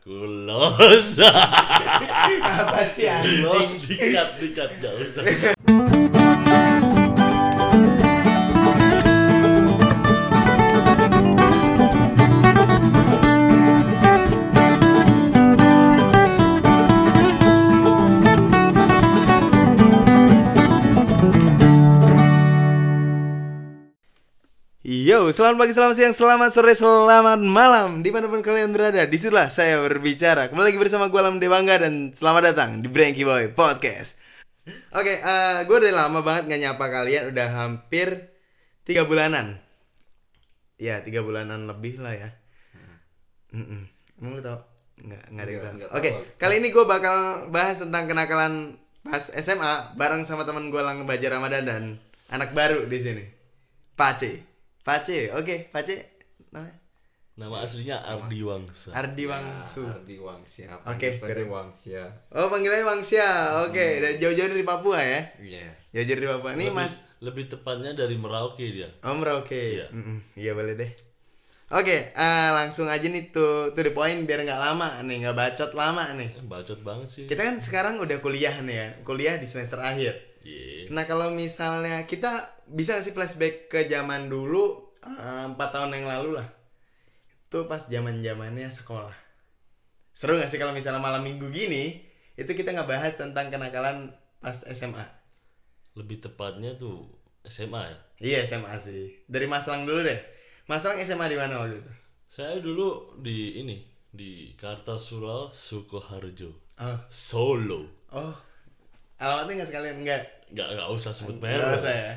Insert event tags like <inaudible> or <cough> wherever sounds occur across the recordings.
Kulos. Apa sih Anglos? dikat dikat gak usah. Yo, selamat pagi, selamat siang, selamat sore, selamat malam. Di mana pun kalian berada, di situlah saya berbicara. Kembali lagi bersama gue Alam Dewangga Dan selamat datang di Branky Boy Podcast. Oke, eh gue udah lama banget gak nyapa kalian Udah hampir tiga bulanan. Ya, tiga bulanan lebih lah ya. Mm-mm. Emang lu tau? Nggak, nggak ada Oke, tahu. kali ini gue bakal bahas tentang kenakalan pas SMA Bareng sama teman gue Lang Baja Ramadan dan anak baru di sini. Pace Pace, oke, Pace namanya Nama aslinya Ardi Wangsa. Ardi Wangsu. Ya, Ardi Wangsia. Oke, keren. Wangsia. Oh, panggilannya Wangsia. Oke, dari jauh-jauh dari Papua ya. Iya. Jauh-jauh dari Papua. Ini Lebih- Mas lebih tepatnya dari Merauke dia. Om Roke. Iya. Mm-mm. Iya boleh deh. Oke, eh, langsung aja nih tuh to the point biar nggak lama nih, nggak bacot lama nih. Eh, bacot banget sih. Kita kan sekarang udah kuliah nih ya, kuliah di semester akhir. Nah kalau misalnya kita bisa sih flashback ke zaman dulu eh, empat tahun yang lalu lah, itu pas zaman zamannya sekolah. Seru nggak sih kalau misalnya malam minggu gini itu kita nggak bahas tentang kenakalan pas SMA? Lebih tepatnya tuh SMA ya. Iya SMA sih. Dari Mas Lang dulu deh. Mas Lang SMA di mana waktu itu? Saya dulu di ini di Kartasura Sukoharjo. Oh, Solo. oh. Alamatnya nggak sekalian nggak? Nggak nggak usah sebut Nggak merek. usah ya.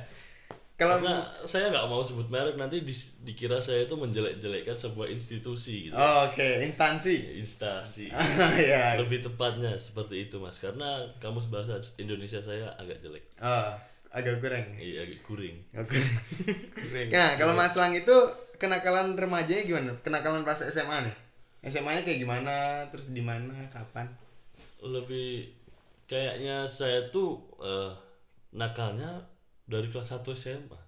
Kalau Karena saya nggak mau sebut merek nanti di- dikira saya itu menjelek-jelekkan sebuah institusi gitu. Oh, oke instansi. Instansi. <laughs> ya. Lebih tepatnya seperti itu mas, karena kamus bahasa Indonesia saya agak jelek, Oh, agak kurang. ya? iya agak kuring. Oke. <laughs> Nah, kalau Mas Lang itu kenakalan remajanya gimana? Kenakalan pas SMA nih? SMA-nya kayak gimana? Terus di mana? Kapan? Lebih kayaknya saya tuh eh, nakalnya dari kelas 1 SMA.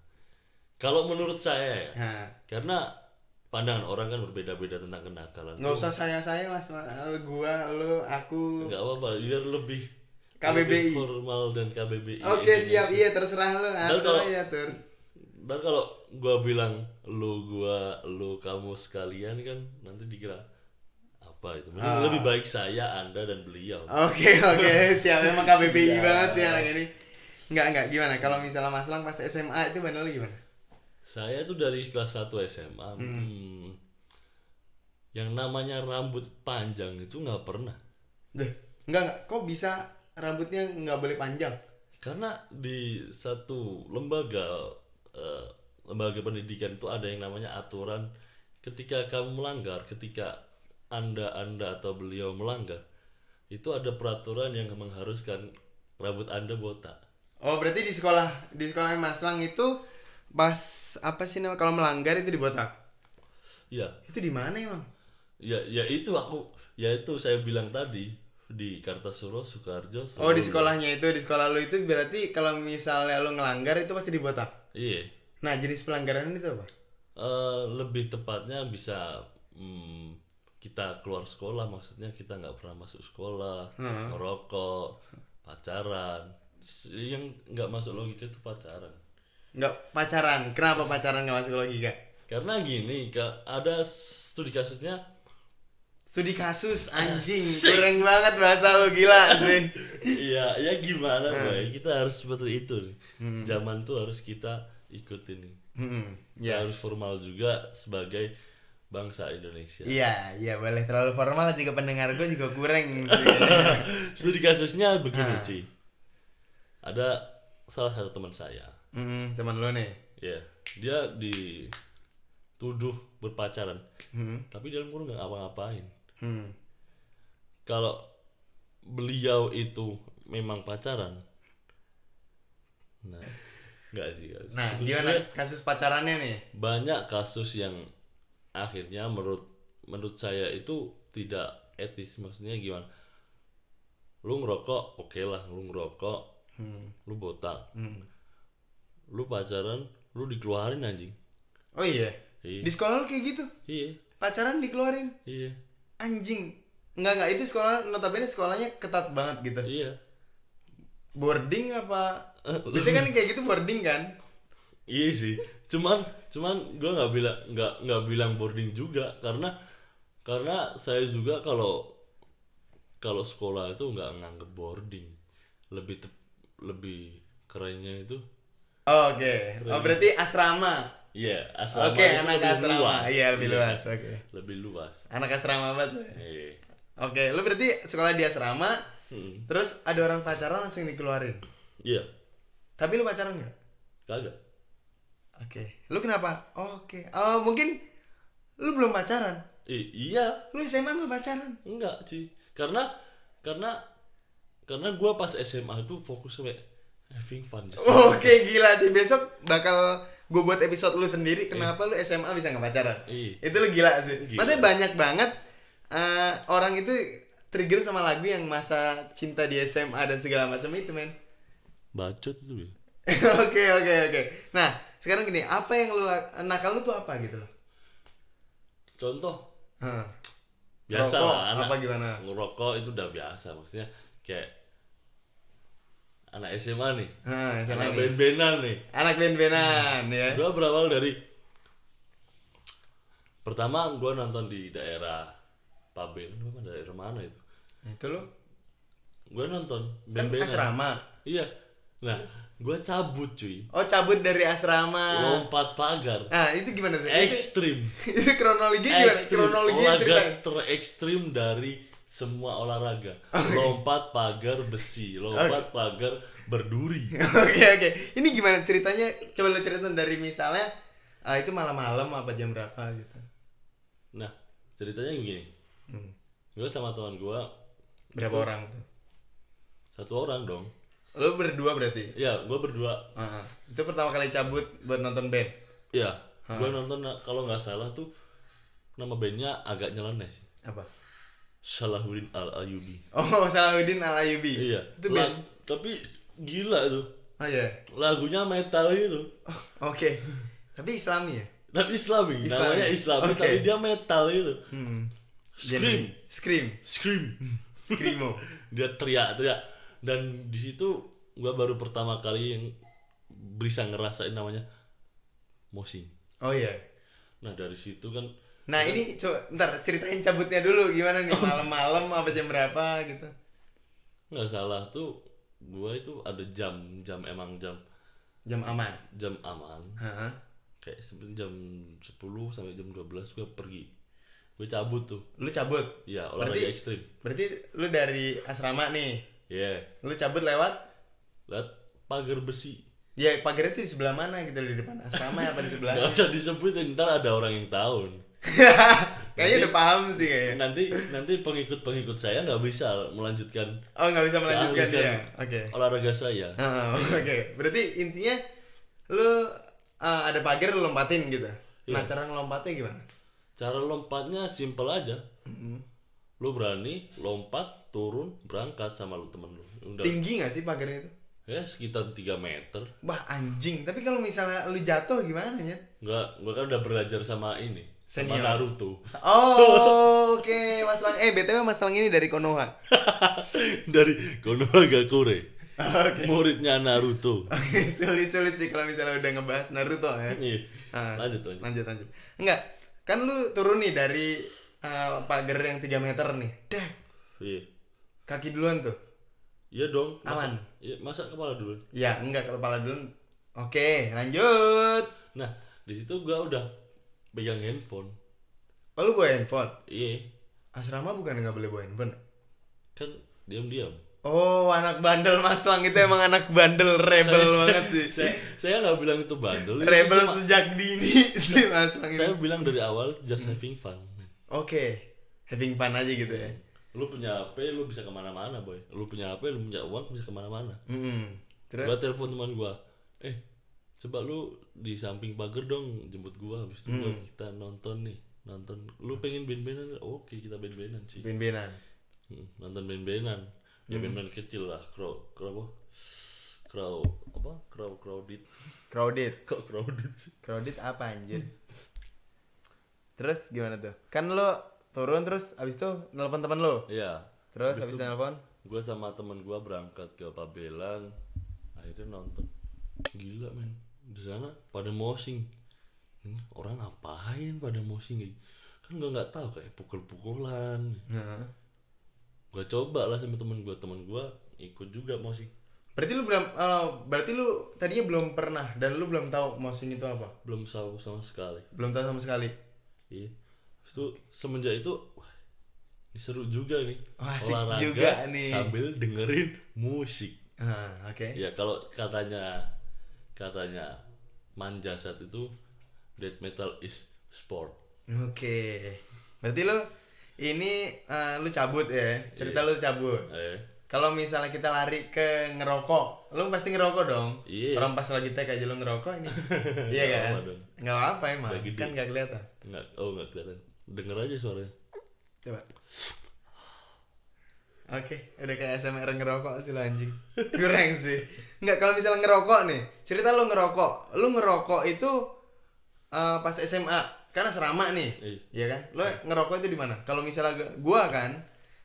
Kalau menurut saya ya, Nah, karena pandangan orang kan berbeda-beda tentang kenakalan. nggak usah saya-saya Mas, Lu, gua, lu, aku. Nggak apa-apa, biar lebih KBBI. lebih formal dan KBBI. Oke, Indonesia. siap. Iya, terserah lu. Atur kalau- aja, tur. Dan kalau gua bilang lu gua lu kamu sekalian kan nanti dikira apa itu. Mending Ah. Lebih baik saya, Anda dan beliau. Oke, oke, <laughs> siap. Emang KBBI Iya. banget sih anak ini. Enggak, enggak. Gimana? Kalau misalnya Mas Lang pas SMA itu benar gimana? Saya tuh dari kelas 1 SMA. hmm, yang namanya rambut panjang itu nggak pernah. Duh, enggak, enggak. Kok bisa rambutnya nggak boleh panjang? Karena di satu lembaga eh, lembaga pendidikan itu ada yang namanya aturan ketika kamu melanggar, ketika Anda Anda atau beliau melanggar, itu ada peraturan yang mengharuskan rambut Anda botak. Oh, berarti di sekolah di sekolah Mas Lang itu pas apa sih nama kalau melanggar itu dibotak? Ya, Itu di mana emang? ya ya itu aku ya itu saya bilang tadi di Kartasuro, Sukarjo. Oh, di sekolahnya itu, di sekolah lu itu berarti kalau misalnya lu ngelanggar itu pasti dibotak. Iya. Nah, jenis pelanggaran itu apa? Eh, lebih tepatnya bisa hmm, kita keluar sekolah maksudnya kita nggak pernah masuk sekolah Hmm. merokok pacaran yang nggak masuk logika itu pacaran Enggak pacaran. Kenapa pacaran nggak masuk logika? karena gini ada studi kasusnya Studi kasus anjing, Asik. banget bahasa lu gila sih. <laughs> iya ya gimana boy kita harus seperti itu nih. Hmm. zaman tuh harus kita ikutin nih Hmm, ya. harus formal juga sebagai bangsa Indonesia Iya, iya boleh terlalu formal juga pendengar gue juga kurang sih. <laughs> studi kasusnya begini Ah. Ci ada salah satu teman saya Hmm, teman lu nih. ya dia dituduh berpacaran Hmm. tapi dalam kurung nggak ngapa-ngapain Hmm. kalau beliau itu memang pacaran nah nggak sih. Nah, gimana kasus pacarannya nih? banyak kasus yang akhirnya menurut menurut saya itu tidak etis maksudnya gimana lu ngerokok oke lah lu ngerokok Hmm. lu botak Hmm. lu pacaran lu dikeluarin anjing Oh iya. iya Di sekolah lu kayak gitu? iya Pacaran dikeluarin? iya Anjing. Enggak enggak itu sekolah notabene sekolahnya ketat banget gitu. iya Boarding apa? Eh, Biasanya kan kayak gitu boarding kan? iya sih cuman cuman gue nggak bilang nggak nggak bilang boarding juga karena karena saya juga kalau kalau sekolah itu nggak nganggep boarding lebih tep- lebih kerennya itu Oh, Oke. Oh berarti asrama. iya asrama Oke, itu anak lebih asrama. Iya, lebih luas. Oke. lebih luas Anak asrama banget. ya? Iya. Oke, lu berarti sekolah di asrama, Hmm. terus ada orang pacaran langsung dikeluarin. iya Tapi lu pacaran nggak? kagak Oke. Lu kenapa? Oh, Oke. Oh, mungkin lu belum pacaran. I- iya Lu SMA nggak pacaran? enggak sih karena karena karena gue pas SMA itu fokus sampai having fun <laughs> Oke, gila sih. Besok bakal gue buat episode lu sendiri kenapa lu SMA bisa nggak pacaran. Iya. Itu lu gila sih. Gila. Maksudnya banyak banget eh, orang itu trigger sama lagu yang masa cinta di SMA dan segala macam itu, men. bacot itu ya <laughs> Oke, oke, oke. Nah, sekarang gini, apa yang lu nakal lu tuh apa gitu loh? contoh Hah. biasa Rokok, lah anak apa gimana? ngerokok itu udah biasa maksudnya kayak anak SMA nih. Hah, SMA anak ben-benan nih. Anak band-bandan ya. gua berawal dari pertama gua nonton di daerah Paben apa daerah mana itu? Itu lo? Gua nonton kan ben-benan asrama. iya. Nah gua cabut cuy. Oh, cabut dari asrama. lompat pagar. Nah, itu gimana tuh? Itu, ekstrim. itu <laughs> kronologi gimana? ekstrim. Kronologi olahraga terekstrim dari semua olahraga lompat pagar besi lompat pagar berduri <laughs> Oke, oke. Ini gimana ceritanya? Coba lu ceritain dari misalnya ah, itu malam-malam apa jam berapa gitu. nah ceritanya gini Hmm. gue sama teman gue Berapa orang tuh? satu orang dong Lu berdua berarti? ya gue berdua Ah, itu pertama kali cabut buat nonton band. ya gue nonton kalau nggak salah tuh nama bandnya agak nyeleneh sih Apa? Salahuddin Al Ayubi Oh, Salahuddin Al Ayyubi. iya Itu La- band. tapi gila tuh Oh iya. lagunya metal gitu Oh, Oke. Tapi Islami ya? tapi Islami, Islami. namanya Islami Oke. tapi dia metal gitu Hmm. scream Scream. scream <laughs> Screamo. dia teriak-teriak dan di situ gua baru pertama kali yang bisa ngerasain namanya mosing Oh iya. nah dari situ kan Nah ini coba ntar ceritain cabutnya dulu gimana nih malam-malam apa jam berapa gitu. nggak salah tuh gua itu ada jam jam emang jam Jam aman. jam aman Hah? kayak sebelum jam 10 sampai jam 12 gua pergi gue cabut tuh Lu cabut. ya olahraga Berarti- ekstrim Berarti lu dari asrama nih. ya Lu cabut lewat lihat pagar besi ya pagarnya tuh di sebelah mana gitu di depan asrama apa di <laughs> sebelah? nggak usah disebutin ntar ada orang yang tahu kayaknya udah paham sih kayaknya. nanti nanti pengikut pengikut saya nggak bisa melanjutkan Oh nggak bisa melanjutkan dia. Oke. olahraga saya Ah, Oke. Berarti intinya lu ah, ada pagar lu lompatin gitu. Nah Iya. cara ngelompatnya gimana? cara lompatnya simple aja lu berani lompat turun berangkat sama lu temen lu udah Tinggi nggak sih pagarnya itu? ya sekitar 3 meter Wah anjing. Tapi kalau misalnya lu jatuh gimana ya? nggak gua kan udah belajar sama ini sama Senior. Naruto Oh, <laughs> oke, Mas Lang. Eh, BTW Mas Lang ini dari Konoha. <laughs> dari Konohagakure Oke. muridnya Naruto Oke, sulit-sulit sih kalau misalnya udah ngebahas Naruto ya. Iya. Ah, lanjut lanjut lanjut lanjut. Enggak, kan lu turun nih dari uh, pagar yang 3 meter nih. Dah, iya kaki duluan tuh. iya dong masa, Aman. iya, masa kepala dulu Ya, enggak kepala duluan. Oke, lanjut. nah di situ gua udah pegang handphone Oh, lu bawa handphone? iya Asrama bukan nggak boleh bawa handphone? kan diam diam Oh, anak bandel Mas Lang itu emang anak bandel rebel banget sih. saya saya nggak bilang itu bandel itu Rebel cuma- sejak dini sih Mas Lang ini. saya bilang dari awal just having fun Oke, having fun aja gitu ya. lu punya HP lu bisa ke mana-mana boy lu punya HP lu punya uang bisa ke mana-mana Hmm. Terus? gua telepon teman gua eh coba lu di samping pagar dong jemput gua habis itu gua Hmm. kita nonton nih nonton lu pengen band-bandan oke kita band-bandan sih Ben-benan. Hmm, nonton Hmm. ya band-band kecil lah crow crow apa crow apa crow crowded Crowded. <laughs> kok crowded sih Crowded apa anjir? Terus gimana tuh? Kan lo turun terus abis itu nelpon temen lo. Iya. Terus abis itu nelpon. Gue sama temen gue berangkat ke Pabelan. Akhirnya nonton. Gila men. Di sana pada mosing. Ini orang ngapain pada mosing kan gue nggak tahu kayak pukul-pukulan Nah. gue coba lah sama temen gue temen gue ikut juga mosing Berarti lu belum eh, berarti lu tadinya belum pernah dan lu belum tahu mosing itu apa? belum tahu sama sekali Belum tahu sama sekali. iya itu semenjak itu wah ini seru juga nih asik juga nih. sambil dengerin musik Ah, oke. ya kalau katanya katanya manjasat itu death metal is sport Oke. Berarti lu ini eh, lu cabut ya. Cerita lu cabut. eh Kalau misalnya kita lari ke ngerokok, lu pasti ngerokok dong. Iya. Orang pas lagi tag aja lu ngerokok ini. <laughs> iya kan? apa. Nggak apa emang. Udah gede. Kan nggak kelihatan. nggak oh nggak kelihatan denger aja suaranya Coba. Oke, udah kayak SMR ngerokok sih lo anjing. <laughs> Kurang sih. Enggak, kalau misalnya ngerokok nih, cerita lu ngerokok. Lu ngerokok itu eh, pas SMA, karena serama nih. Iya. Iya kan? Lo ngerokok itu di mana? Kalau misalnya gua- gua kan,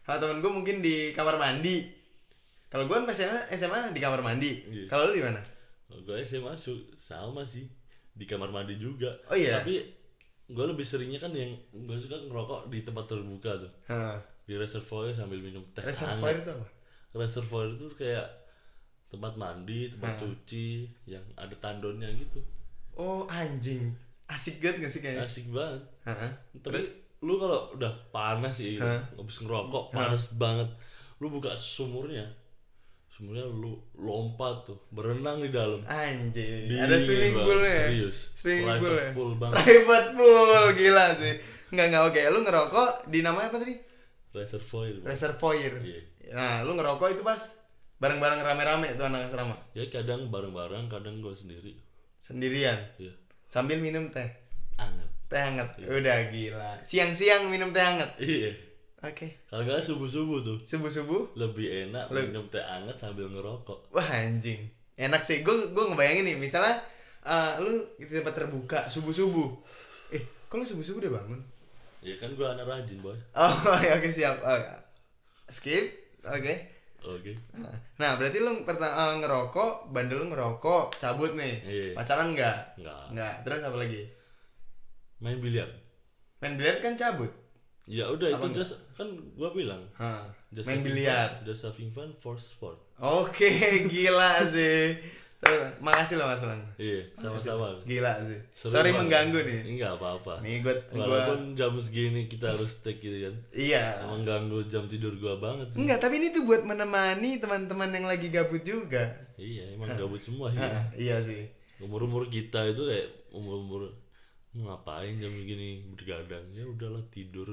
sama temen gua mungkin di kamar mandi. Kalau gua pas SMA, SMA di kamar mandi. Iya. Kalau lu di mana? gue SMA su- sama sih di kamar mandi juga Oh iya? tapi gue lebih seringnya kan yang gue suka ngerokok di tempat terbuka tuh Hah. Di reservoir sambil minum teh Reservoir hangat. itu apa? reservoir itu kayak tempat mandi tempat Hmm. cuci yang ada tandonnya gitu Oh, anjing. Asik banget gak sih kayaknya? asik banget Heeh. tapi lu kalau udah panas sih gitu, Hah? habis ngerokok panas banget lu buka sumurnya sumurnya lu lompat tuh berenang di dalam Anjing. Ada swimming banget, pool ya? serius. Swimming Private pool ya? pool banget. Private pool, gila sih. Enggak enggak oke. Lu ngerokok di namanya apa tadi? Reservoir Reservoir. Iya. Nah, lu ngerokok itu pas bareng-bareng rame-rame tuh anak asrama. ya kadang bareng-bareng kadang gue sendiri Sendirian. ya Sambil minum teh. anget Teh hangat. Udah gila. Siang-siang minum teh hangat. iya Oke. kalau nggak subuh subuh tuh Subuh-subuh. lebih enak Leb- minum teh anget sambil ngerokok Wah, anjing. Enak sih. Gue gue ngebayangin nih, misalnya eh, lu di tempat terbuka subuh-subuh. Eh, lu subuh-subuh udah bangun? Ya kan gue anak rajin boy Oh, <laughs> ya, oke siap. Oh, skip. Oke. oke Nah, berarti lu pertama ngerokok, bandel lu ngerokok, cabut nih. Iya. Pacaran enggak? nggak Enggak. Terus apa lagi? main biliar Main biliar kan cabut. ya udah Apa itu just kan gue bilang Hah. just Main biliar. fun, just having fun for sport Oke, <laughs> gila sih. Makasih loh Mas Lang. iya sama-sama Gila sih. Seru Sorry banget. mengganggu nih. enggak apa-apa Nih gua, gua walaupun jam segini kita harus take gitu kan iya. emang ganggu jam tidur gua banget sih Enggak, tapi ini tuh buat menemani teman-teman yang lagi gabut juga. iya emang gabut semua sih iya sih. umur umur kita itu kayak umur umur ngapain jam segini bergadang ya udahlah tidur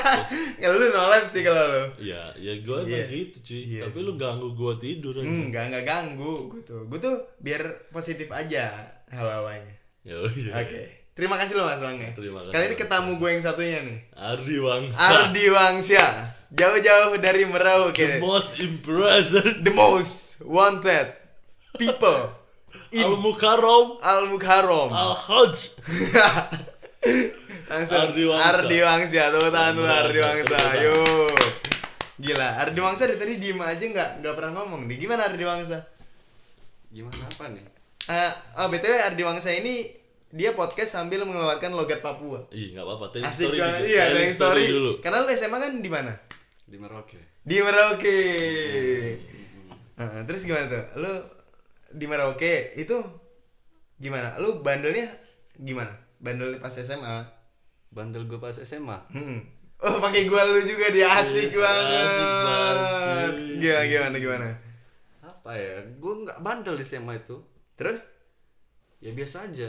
<laughs> Ya lu nolep sih kalau lu. ya ya gue Iya. emang gitu cuy Iya tapi lu ganggu gua tidur aja Enggak, enggak ganggu gue tuh. Gue tuh biar positif aja hawa-hawanya. ya iya Oke. Terima kasih loh Mas Langga. Terima kasih. Kali ini ketemu gue yang satunya nih. Ardi Wangsa Ardi Wangsa. Jauh-jauh dari the Merauke. most impressive The most wanted people Al Mukarram Al Mukharom. Al Hajj <laughs> Langsung Ardi Wangsa. Ardi Wangsa. Tepuk tangan dulu Ardi Wangsa. Yuk. Gila, Ardi Wangsa dari tadi diem aja nggak nggak pernah ngomong nih. Gimana Ardi Wangsa? Gimana apa nih? Eh, oh btw Ardi Wangsa ini dia podcast sambil mengeluarkan logat Papua. Ih nggak apa-apa telling Asik story banget. dikit. Iya, Telling telling story. dulu Karena lu SMA kan di mana? Di Merauke. Di Merauke. Heeh, terus gimana tuh? Lu di Merauke itu gimana? Lu bandelnya gimana? Bandel pas SMA? Bandel gue pas SMA. Hmm. Oh, pakai gua lu juga dia asik Yes, banget. asik banget. Gimana gimana gimana? Apa ya? Gue nggak bandel di SMA itu. Terus? Ya biasa aja.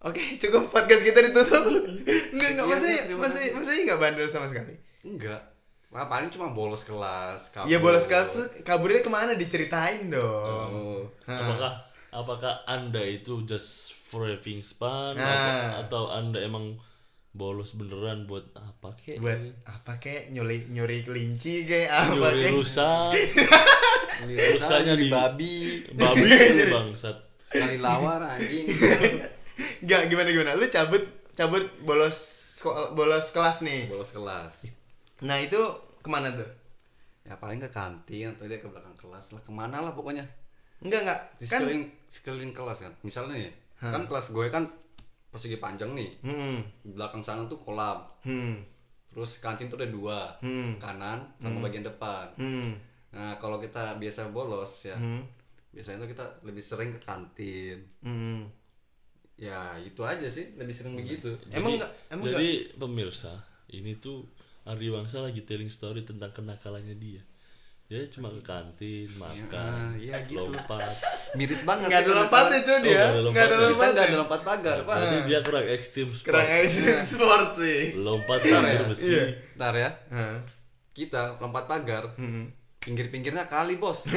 Oke, <laughs> cukup podcast kita ditutup. <laughs> Enggak, enggak Iya, masih masih masih enggak bandel sama sekali. Enggak. Wah, paling cuma bolos kelas. kabur. Iya bolos kelas terus kaburnya ke mana diceritain dong. Oh. Apakah apakah anda itu just for having fun Ah. atau, atau anda emang bolos beneran buat apa kek Buat apa kek nyuri nyuri kelinci kek apa nyuri kek? rusa <laughs> Rusanya di babi, babi itu bangsat kali lawar anjing. <laughs> Enggak gimana gimana? Lu cabut cabut bolos sekolah bolos kelas nih. bolos kelas Nah, itu ke mana tuh? ya paling ke kantin atau dia ke belakang kelas lah ke mana lah pokoknya Enggak, enggak. di Kan sekeliling sekeliling kelas kan misalnya nih kan kelas gue kan persegi panjang nih hmm. di belakang sana tuh kolam Hmm. terus kantin tuh ada dua Hmm. kanan sama bagian depan Hmm. nah kalau kita biasa bolos ya Hmm. biasanya tuh kita lebih sering ke kantin Hmm. ya itu aja sih lebih sering begitu Emang Jadi- enggak emang jadi pemirsa ini tuh Ari Wangsa lagi telling story tentang kenakalannya dia dia cuma ke kantin makan iya gitu. lompat miris banget enggak ada ya, lompatnya cuy dia. nggak ada lompatnya. nggak ada lompat pagar pak jadi dia kurang ekstrim sport Kurang ekstrim sport sih. lompat pagar ya? besi Iya. ntar ya Hah. kita lompat pagar Hmm. pinggir-pinggirnya kali bos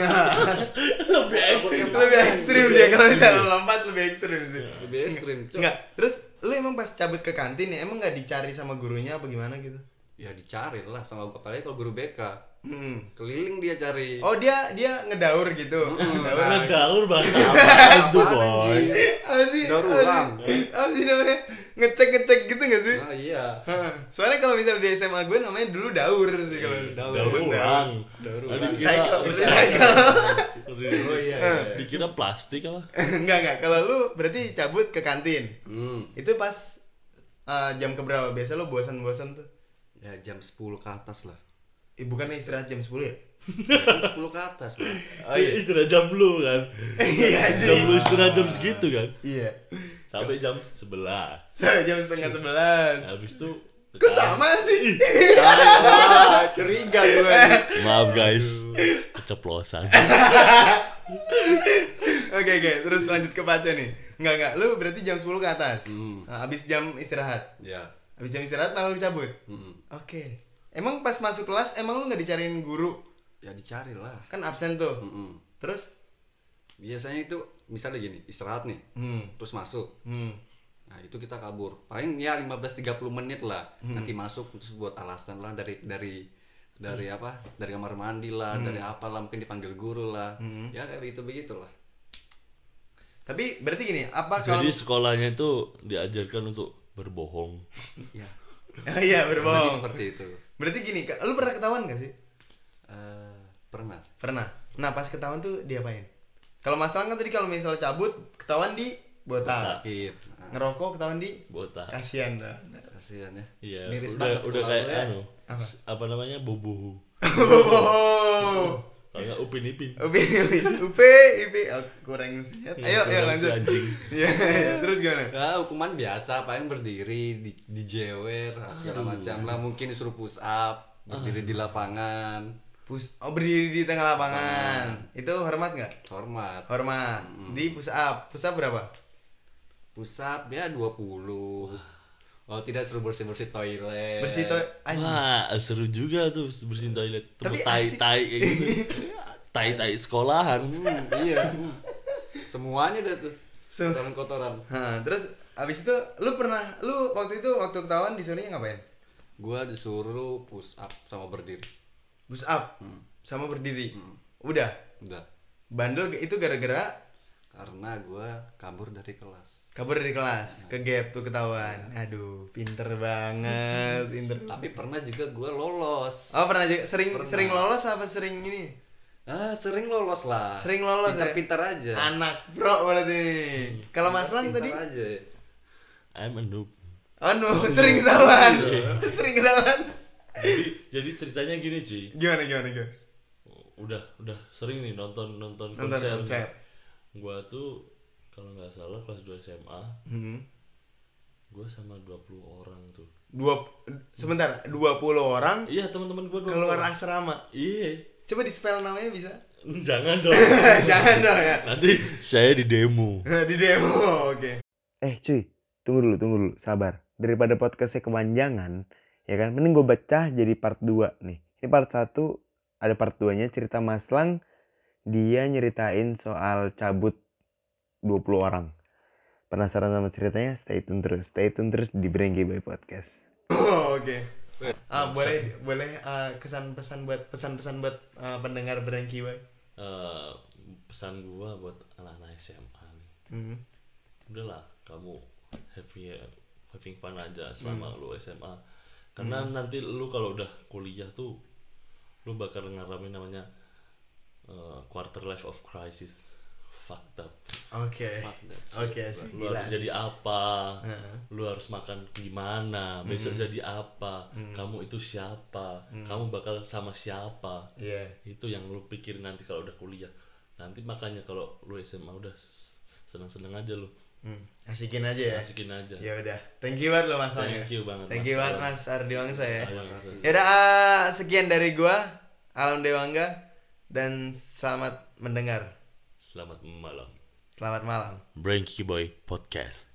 <laughs> lebih ekstrim lebih ekstrim dia kalau misalnya lompat lebih ekstrim sih. lebih ekstrim cok Enggak. Terus lu emang pas cabut ke kantin ya emang nggak dicari sama gurunya apa gimana gitu? Ya dicari lah sama gue apalagi kalau guru BK Hmm. keliling dia cari Oh dia dia ngedaur gitu. Ngedaur. ngedaur bahasa apaan tuh Apaan, boy? Apa sih? Daur ulang. Apa sih namanya? Ngecek ngecek gitu nggak sih? nah iya. Soalnya kalau misalnya di SMA gue namanya dulu daur sih kalau Daur. daur ulang Daur Nah, ulang. Recycle, recycle. oh iya, iya. dikira plastik apa enggak enggak. Kalau lu berarti cabut ke kantin. hmm. Itu pas uh, jam keberapa? Biasa lu bosan-bosan tuh. Ya jam 10 ke atas lah Eh, bukannya istirahat jam 10 ya? ya kan 10 ke atas bro Oh iya. istirahat jam lu kan Iya sih. jam lu istirahat jam segitu kan Iya. sampai jam 11 Sampai jam setengah sebelas. habis itu Kok sama sih? <laughs> curiga gue maaf guys keceplosan <laughs> Oke oke, terus lanjut ke Pace nih. Enggak enggak, lu berarti jam 10 ke atas. Hmm. Nah, habis jam istirahat. ya Habis jam istirahat malah lu cabut. hmm. Oke. Emang pas masuk kelas emang lu nggak dicariin guru? ya dicari lah Kan absen tuh. Hmm. Terus? biasanya itu misalnya gini istirahat nih Hmm. terus masuk Hmm. nah itu kita kabur paling ya 15-30 menit lah nanti masuk terus buat alasan lah dari dari dari apa dari kamar mandi lah dari apa lah mungkin dipanggil guru lah ya kayak begitu begitulah Tapi berarti gini, apa kalau jadi sekolahnya itu diajarkan untuk berbohong ya Oh iya, lebih <laughs> berbohong. seperti itu Berarti gini, lu pernah ketahuan gak sih? Eh, pernah Pernah. Nah, pas ketahuan tuh diapain? Kalau masalah kan tadi kalau misalnya cabut, ketahuan di botak. sakit nah, Ngerokok ketahuan di botak kasihan dah. kasihan ya iya miris udah banget udah kayak ya. anu Apa? apa namanya bobo <laughs> Oh. Kalau nggak upin ipin Upi, upi, upi, upi. Oh, kurang sehat. Ayo, ayo Kurang lanjut. si anjing. Iya, iya. terus gimana? Ya, hukuman biasa, paling berdiri, di, dijewer, segala macam lah. Mungkin disuruh push up, berdiri di lapangan, Push, oh berdiri di tengah lapangan. Itu hormat nggak? hormat. Hormat. Di push up. Push up berapa? Push up ya 20. Oh, tidak suruh bersih-bersih toilet. Bersih anjing. wah seru juga tuh bersihin toilet Tapi tai tai kayak gitu <laughs> tai tai sekolahan Hmm, iya. Semuanya udah tuh. Sem- Kotoran-kotoran. Hah, terus abis itu lu pernah lu waktu itu waktu ketahuan disuruhnya ngapain? Gua disuruh push up sama berdiri. Push up Hmm. sama berdiri. Hmm. Udah. Udah. Bandel itu gara-gara Karena gua kabur dari kelas. Kabur dari kelas, ke gap tuh ketahuan. Aduh, pinter banget, pinter. Tapi pernah juga gua lolos. Oh, pernah juga sering Pernah. sering lolos apa sering ini? Ah, sering lolos lah. Sering lolos ya? Pintar-pintar aja. Anak bro berarti. Kalau Mas Lang tadi aja. I'm a noob Oh no, sering ketahuan. sering ketahuan. jadi jadi ceritanya gini cuy Gimana gimana, guys? udah udah sering nih nonton nonton, Nonton konser, konser. gua tuh kalau nggak salah kelas 2 SMA Hmm. gua sama 20 orang tuh Dua sebentar, 20 orang iya teman-teman gua 20 keluar orang. asrama. iya Coba di spell namanya bisa? jangan dong <laughs> Jangan dong ya. nanti saya di demo <laughs> di demo, oke. Eh cuy, tunggu dulu, tunggu dulu, sabar. Daripada podcastnya kepanjangan, ya kan, mending gue baca jadi part 2 nih. Ini part 1, ada part 2 nya cerita Mas Lang, dia nyeritain soal cabut 20 orang. Penasaran sama ceritanya? Stay tune terus, stay tune terus di Brengki Boy Podcast. Oh, oke. Ah, boleh boleh ah, kesan-pesan buat pesan-pesan buat ah, pendengar Brengki Boy. Eh, pesan gua buat anak-anak SMA nih Hmm. udahlah kamu your having fun aja selama lu SMA karena nanti lu kalau udah kuliah tuh lu bakal ngalamin namanya uh, quarter life of crisis fucked up Oke. Oke sih. lu Gila. harus jadi apa Heeh. lu harus makan gimana besok jadi apa kamu itu siapa kamu bakal sama siapa Iya. itu yang lu pikirin nanti kalau udah kuliah nanti makanya kalau lu SMA udah seneng-seneng aja lu Hmm, Asikin aja ya. asikin aja Ya udah. Thank you banget loh Mas. Thank you banget, Thank Mas you banget. Mas Ardi Wangsa ya. Ya udah ah, sekian dari gua Alam Dewangga dan selamat mendengar. selamat malam Selamat malam. Branky Boy Podcast